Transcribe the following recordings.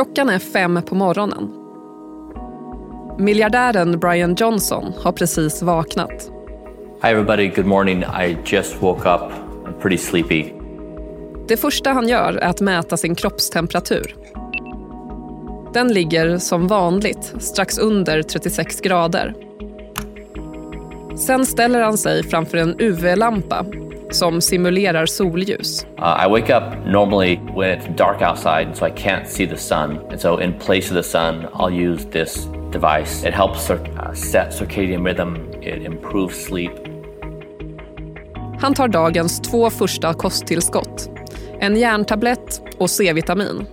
Klockan är fem på morgonen. Miljardären Brian Johnson har precis vaknat. Hi everybody, good morning. I just woke up. I'm pretty sleepy. Det första han gör är att mäta sin kroppstemperatur. Den ligger som vanligt strax under 36 grader. Sen ställer han sig framför en UV-lampa som simulerar solljus. Uh, I wake up normally when it's dark outside so I can't see the sun. And so in place of the sun, I'll use this device. It helps uh, set circadian rhythm. It improves sleep. Han tar dagens två första kosttillskott. En järntablett och C-vitamin.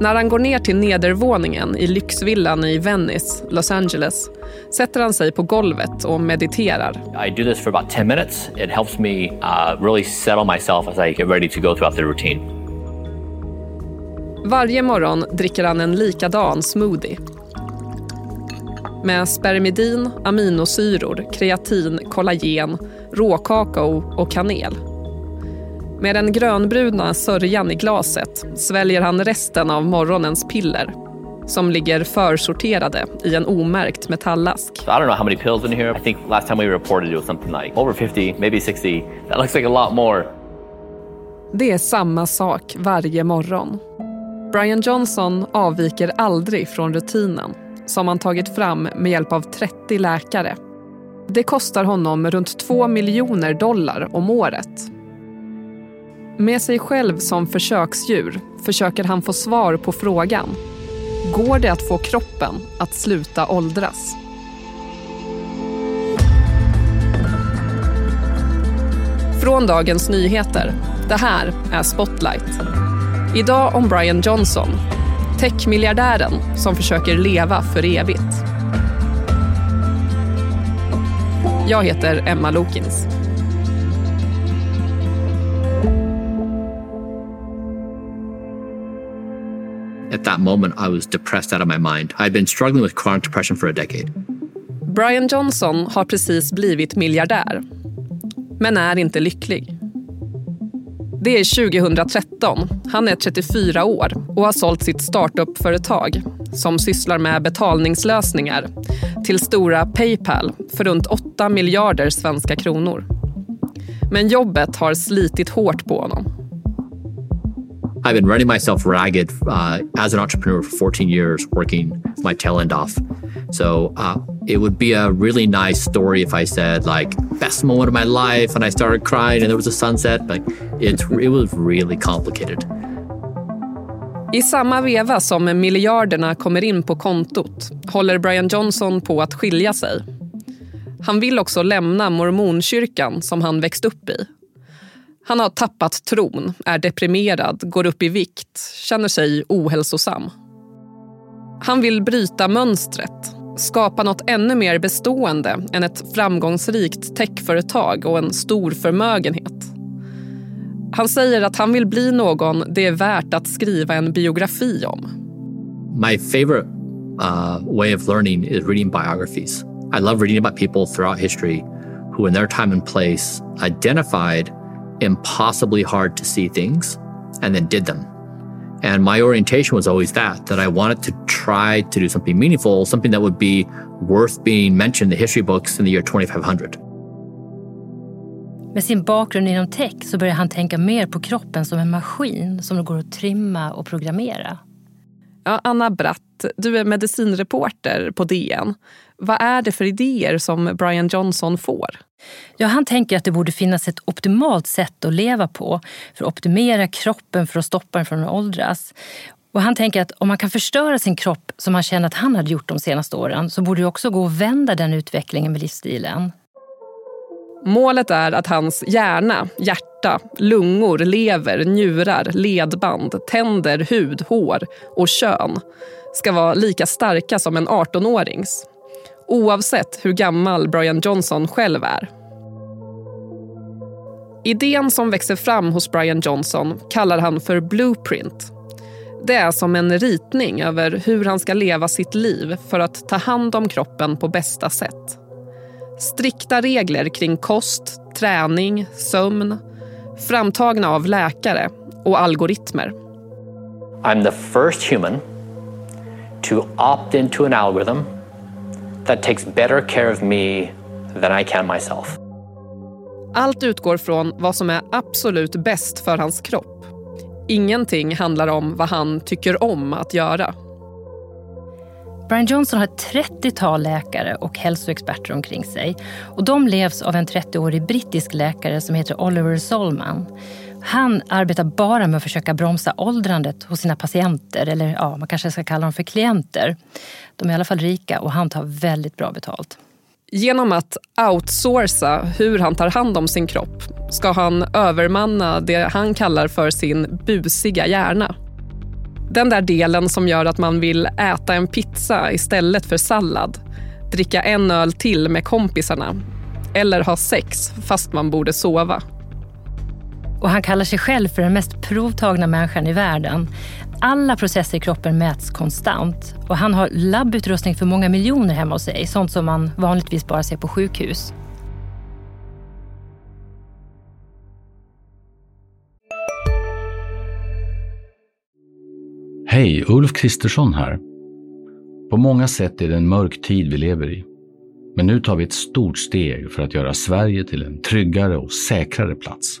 När han går ner till nedervåningen i lyxvillan i Venice, Los Angeles sätter han sig på golvet och mediterar. I do this for about 10 minutes. It helps me uh, really settle myself as I get ready to go throughout the routine. Varje morgon dricker han en likadan smoothie. Med spermidin, aminosyror, kreatin, kollagen, råkakao och kanel. Med den grönbruna sörjan i glaset sväljer han resten av morgonens piller som ligger försorterade i en omärkt metallask. I don't know how many pills in here. I think last time we reported it was something like over 50, maybe 60. That looks like a lot more. Det är samma sak varje morgon. Brian Johnson avviker aldrig från rutinen som han tagit fram med hjälp av 30 läkare. Det kostar honom runt 2 miljoner dollar om året. Med sig själv som försöksdjur försöker han få svar på frågan Går det att få kroppen att sluta åldras? Från Dagens Nyheter. Det här är Spotlight. Idag om Brian Johnson, techmiljardären som försöker leva för evigt. Jag heter Emma Lokins. At that moment, I was depressed out of my mind. I'd been struggling with chronic depression for a decade. Brian Johnson har precis blivit miljardär, men är inte lycklig. Det är 2013. Han är 34 år och har sålt sitt startup-företag som sysslar med betalningslösningar till stora Paypal för runt 8 miljarder svenska kronor. Men jobbet har slitit hårt på honom. I've been running myself ragged uh, as an entrepreneur for 14 years, working my tail end off. So uh, it would be a really nice story if I said like best moment of my life, and I started crying, and there was a sunset. Like it's it was really complicated. I samma veva som miljarderna kommer in på kontot håller Brian Johnson på att skilja sig. Han vill också lämna mormonkyrkan som han växt upp i. Han har tappat tron, är deprimerad, går upp i vikt, känner sig ohälsosam. Han vill bryta mönstret, skapa något ännu mer bestående än ett framgångsrikt techföretag och en stor förmögenhet. Han säger att han vill bli någon det är värt att skriva en biografi om. My favorite uh, way of learning is reading biographies. I love reading about people throughout history who, in their time and place, identified impossibly hard to see things and then did them. And my orientation was always that, that I wanted to try to do something meaningful, something that would be worth being mentioned in the history books in the year 2500. Med sin bakgrund inom tech så börjar han tänka mer på kroppen som en maskin som det går att trimma och programmera. Ja, Anna Bratt, du är medicinreporter på DN. Vad är det för idéer som Brian Johnson får? Ja, han tänker att det borde finnas ett optimalt sätt att leva på för att optimera kroppen för att stoppa den från att åldras. Och han tänker att om man kan förstöra sin kropp som han känner att han hade gjort de senaste åren så borde det också gå att vända den utvecklingen med livsstilen. Målet är att hans hjärna, hjärta, lungor, lever, njurar, ledband, tänder, hud, hår och kön ska vara lika starka som en 18-årings. Oavsett hur gammal Brian Johnson själv är. Idén som växer fram hos Brian Johnson kallar han för blueprint. Det är som en ritning över hur han ska leva sitt liv för att ta hand om kroppen på bästa sätt. Strikta regler kring kost, träning, sömn framtagna av läkare och algoritmer. I'm the first human to opt into an algorithm that takes better care of me than I can myself. Allt utgår från vad som är absolut bäst för hans kropp. Ingenting handlar om vad han tycker om att göra. Brian Johnson har ett 30-tal läkare och hälsoexperter omkring sig. Och de levs av en 30-årig brittisk läkare som heter Oliver Solman. Han arbetar bara med att försöka bromsa åldrandet hos sina patienter, eller ja, man kanske ska kalla dem för klienter. De är i alla fall rika och han tar väldigt bra betalt. Genom att outsourca hur han tar hand om sin kropp ska han övermanna det han kallar för sin busiga hjärna. Den där delen som gör att man vill äta en pizza istället för sallad, dricka en öl till med kompisarna eller ha sex fast man borde sova. Och han kallar sig själv för den mest provtagna människan i världen. Alla processer i kroppen mäts konstant och han har labbutrustning för många miljoner hemma hos sig. Sånt som man vanligtvis bara ser på sjukhus. Hej, Ulf Kristersson här. På många sätt är det en mörk tid vi lever i. Men nu tar vi ett stort steg för att göra Sverige till en tryggare och säkrare plats.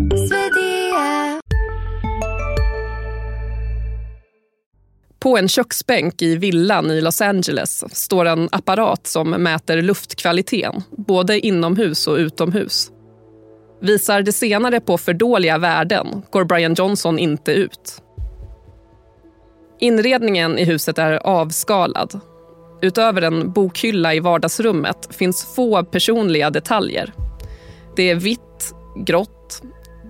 På en köksbänk i villan i Los Angeles står en apparat som mäter luftkvaliteten, både inomhus och utomhus. Visar det senare på för dåliga värden går Brian Johnson inte ut. Inredningen i huset är avskalad. Utöver en bokhylla i vardagsrummet finns få personliga detaljer. Det är vitt, grått,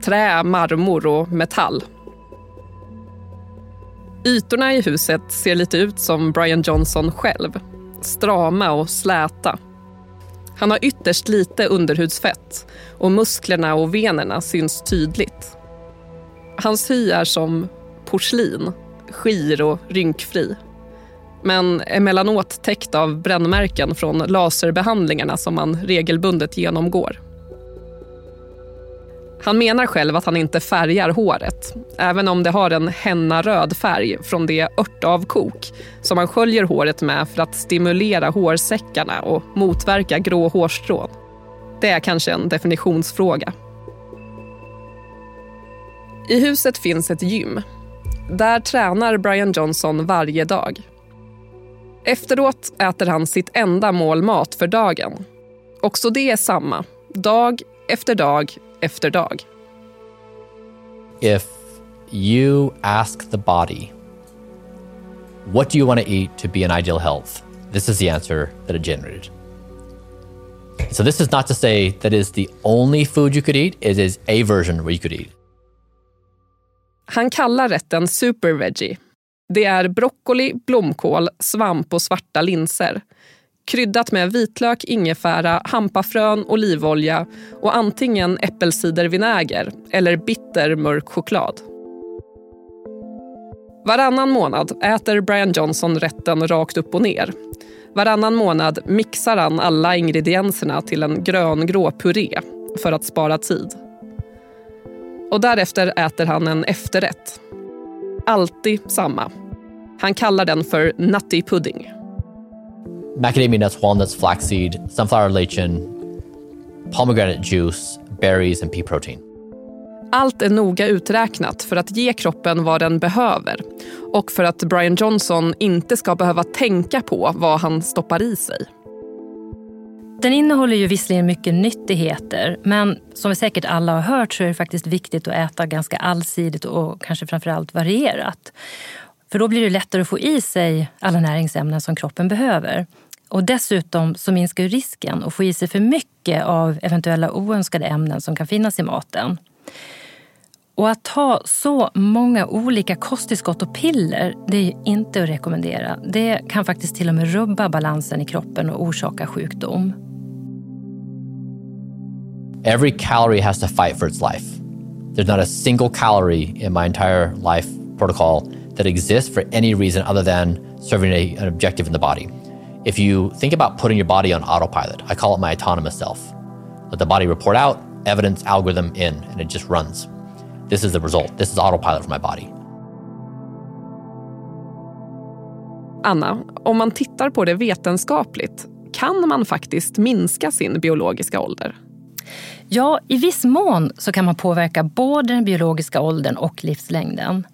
trä, marmor och metall. Ytorna i huset ser lite ut som Brian Johnson själv. Strama och släta. Han har ytterst lite underhudsfett och musklerna och venerna syns tydligt. Hans hy är som porslin, skir och rynkfri. Men emellanåt täckt av brännmärken från laserbehandlingarna som man regelbundet genomgår. Han menar själv att han inte färgar håret, även om det har en henna-röd färg från det örtavkok som han sköljer håret med för att stimulera hårsäckarna och motverka grå hårstrån. Det är kanske en definitionsfråga. I huset finns ett gym. Där tränar Brian Johnson varje dag. Efteråt äter han sitt enda mål mat för dagen. Också det är samma, dag efter dag efter dag. If you ask the body, what do you want to eat to be in ideal health? This is the answer that it generated. So this is not to say that is the only food you could eat. It is a version where you could eat. Han kallar rätten super veggie. Det är broccoli, blomkål, svamp och svarta linser kryddat med vitlök, ingefära, hampafrön, olivolja och antingen äppelcidervinäger eller bitter mörk choklad. Varannan månad äter Brian Johnson rätten rakt upp och ner. Varannan månad mixar han alla ingredienserna till en gröngrå puré för att spara tid. Och därefter äter han en efterrätt. Alltid samma. Han kallar den för nutty pudding macadamia nuts, walnuts, flaxseed, sunflower lecithin, pomegranate juice, berries and pea protein. Allt är noga uträknat för att ge kroppen vad den behöver och för att Brian Johnson inte ska behöva tänka på vad han stoppar i sig. Den innehåller ju visserligen mycket nyttigheter men som vi säkert alla har hört så är det faktiskt viktigt att äta ganska allsidigt och kanske framförallt varierat. För då blir det lättare att få i sig alla näringsämnen som kroppen behöver. Och dessutom så minskar risken att få i sig för mycket av eventuella oönskade ämnen som kan finnas i maten. Och att ta så många olika kosttillskott och piller, det är inte att rekommendera. Det kan faktiskt till och med rubba balansen i kroppen och orsaka sjukdom. Every calorie has to fight for its life. There's not a single calorie in my entire life protocol that exists for any reason other than serving a, an objective in the body. If you think about putting your body on autopilot, I call it my autonomous self. Let the body report out, evidence algorithm in, and it just runs. This is the result. This is autopilot for my body. Anna, om man tittar på det vetenskapligt, kan man faktiskt minska sin biologiska ålder? Ja, i viss mån så kan man påverka både den biologiska åldern och livslängden.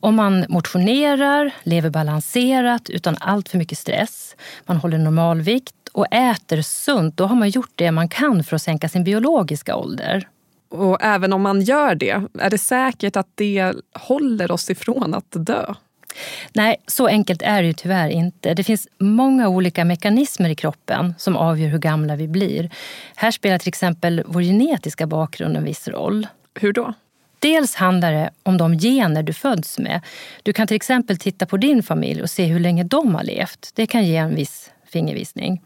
Om man motionerar, lever balanserat utan allt för mycket stress, man håller normalvikt och äter sunt, då har man gjort det man kan för att sänka sin biologiska ålder. Och även om man gör det, är det säkert att det håller oss ifrån att dö? Nej, så enkelt är det ju tyvärr inte. Det finns många olika mekanismer i kroppen som avgör hur gamla vi blir. Här spelar till exempel vår genetiska bakgrund en viss roll. Hur då? Dels handlar det om de gener du föds med. Du kan till exempel titta på din familj och se hur länge de har levt. Det kan ge en viss fingervisning.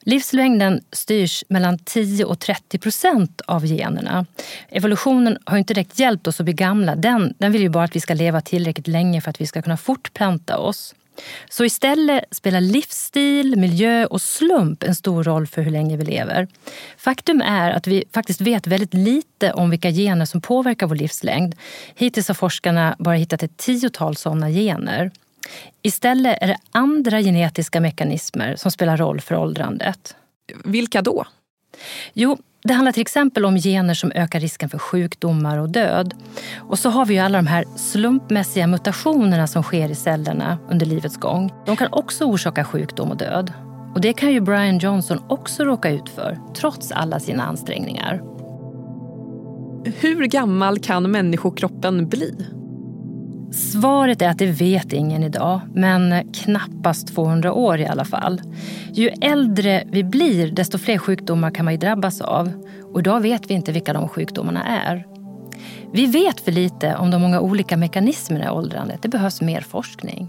Livslängden styrs mellan 10 och 30 procent av generna. Evolutionen har inte direkt hjälpt oss att bli gamla. Den, den vill ju bara att vi ska leva tillräckligt länge för att vi ska kunna fortplanta oss. Så istället spelar livsstil, miljö och slump en stor roll för hur länge vi lever. Faktum är att vi faktiskt vet väldigt lite om vilka gener som påverkar vår livslängd. Hittills har forskarna bara hittat ett tiotal sådana gener. Istället är det andra genetiska mekanismer som spelar roll för åldrandet. Vilka då? Jo, det handlar till exempel om gener som ökar risken för sjukdomar och död. Och så har vi ju alla de här slumpmässiga mutationerna som sker i cellerna under livets gång. De kan också orsaka sjukdom och död. Och det kan ju Brian Johnson också råka ut för, trots alla sina ansträngningar. Hur gammal kan människokroppen bli? Svaret är att det vet ingen idag, men knappast 200 år i alla fall. Ju äldre vi blir, desto fler sjukdomar kan man ju drabbas av. Och idag vet vi inte vilka de sjukdomarna är. Vi vet för lite om de många olika mekanismerna i åldrandet. Det behövs mer forskning.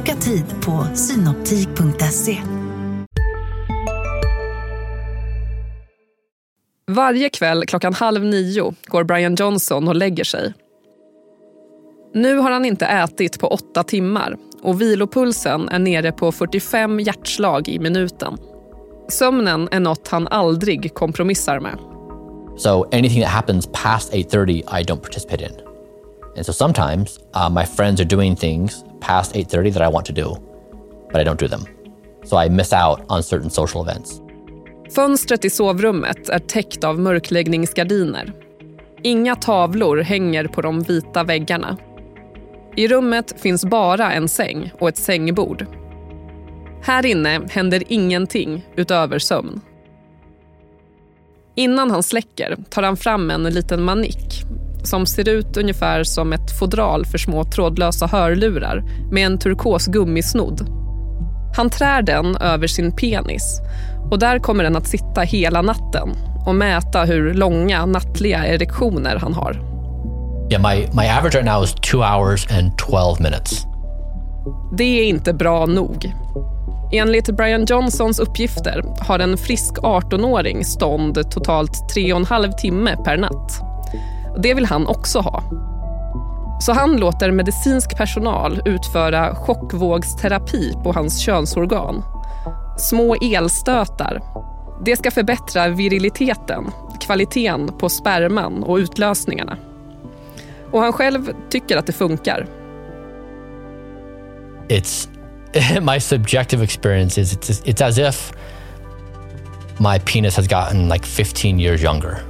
Boka tid på synoptik.se. Varje kväll klockan halv nio går Brian Johnson och lägger sig. Nu har han inte ätit på åtta timmar och vilopulsen är nere på 45 hjärtslag i minuten. Sömnen är något han aldrig kompromissar med. So anything that happens past 8:30, I don't participate in. And so sometimes uh, my friends are doing things past 8:30 that I want to do, but I don't do them. So I miss out on certain social events. Fönstret i sovrummet är täckt av mörkläggningsgardiner. Inga tavlor hänger på de vita väggarna. I rummet finns bara en säng och ett sängbord. Här inne händer ingenting utöver sömn. Innan han släcker tar han fram en liten manick som ser ut ungefär som ett fodral för små trådlösa hörlurar med en turkos gummisnodd. Han trär den över sin penis och där kommer den att sitta hela natten och mäta hur långa nattliga erektioner han har. Yeah, my, my average right now is two hours and 12 minutes. Det är inte bra nog. Enligt Brian Johnsons uppgifter har en frisk 18-åring stånd totalt tre och en halv timme per natt. Det vill han också ha. Så han låter medicinsk personal utföra chockvågsterapi på hans könsorgan. Små elstötar. Det ska förbättra viriliteten, kvaliteten på sperman och utlösningarna. Och han själv tycker att det funkar. It's my subjective experience is it's, it's as if my penis has gotten like 15 years younger.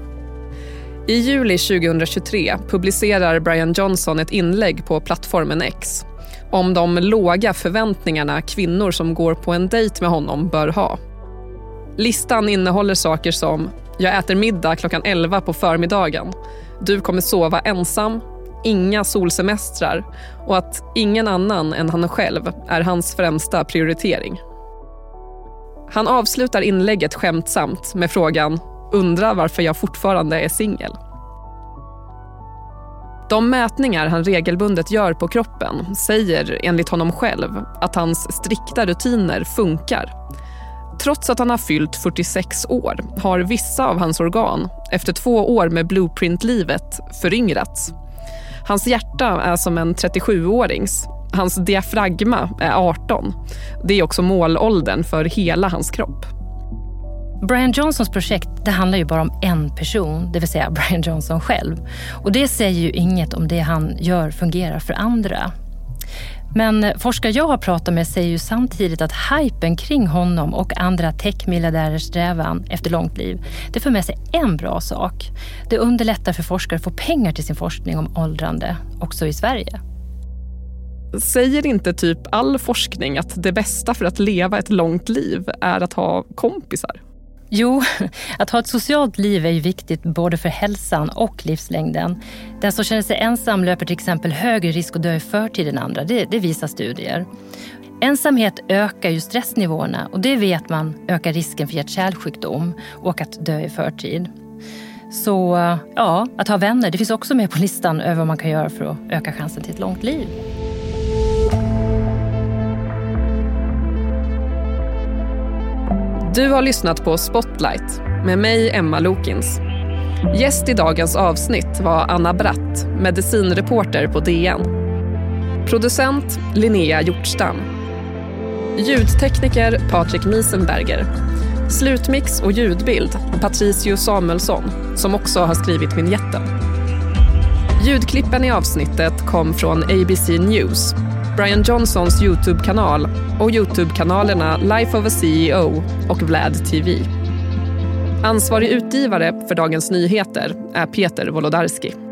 I juli 2023 publicerar Brian Johnson ett inlägg på plattformen X om de låga förväntningarna kvinnor som går på en dejt med honom bör ha. Listan innehåller saker som “Jag äter middag klockan 11 på förmiddagen”, “Du kommer sova ensam”, “Inga solsemestrar” och att ingen annan än han själv är hans främsta prioritering. Han avslutar inlägget skämtsamt med frågan “Undrar varför jag fortfarande är singel?” De mätningar han regelbundet gör på kroppen säger enligt honom själv att hans strikta rutiner funkar. Trots att han har fyllt 46 år har vissa av hans organ efter två år med blueprint-livet föryngrats. Hans hjärta är som en 37-årings. Hans diafragma är 18. Det är också målåldern för hela hans kropp. Brian Johnsons projekt det handlar ju bara om en person, det vill säga Brian Johnson själv. Och det säger ju inget om det han gör fungerar för andra. Men eh, forskare jag har pratat med säger ju samtidigt att hypen kring honom och andra techmiljardärers strävan efter långt liv, det för med sig en bra sak. Det underlättar för forskare att få pengar till sin forskning om åldrande, också i Sverige. Säger inte typ all forskning att det bästa för att leva ett långt liv är att ha kompisar? Jo, att ha ett socialt liv är ju viktigt både för hälsan och livslängden. Den som känner sig ensam löper till exempel högre risk att dö i förtid än andra. Det, det visar studier. Ensamhet ökar ju stressnivåerna och det vet man ökar risken för hjärt-kärlsjukdom och att dö i förtid. Så ja, att ha vänner det finns också med på listan över vad man kan göra för att öka chansen till ett långt liv. Du har lyssnat på Spotlight med mig, Emma Lokins. Gäst i dagens avsnitt var Anna Bratt, medicinreporter på DN. Producent Linnea Hjortstam. Ljudtekniker Patrik Miesenberger. Slutmix och ljudbild Patricio Samuelsson, som också har skrivit vignetten. Ljudklippen i avsnittet kom från ABC News Brian Johnsons Youtube-kanal och Youtube-kanalerna Life of a CEO och Vlad TV. Ansvarig utgivare för Dagens Nyheter är Peter Wolodarski.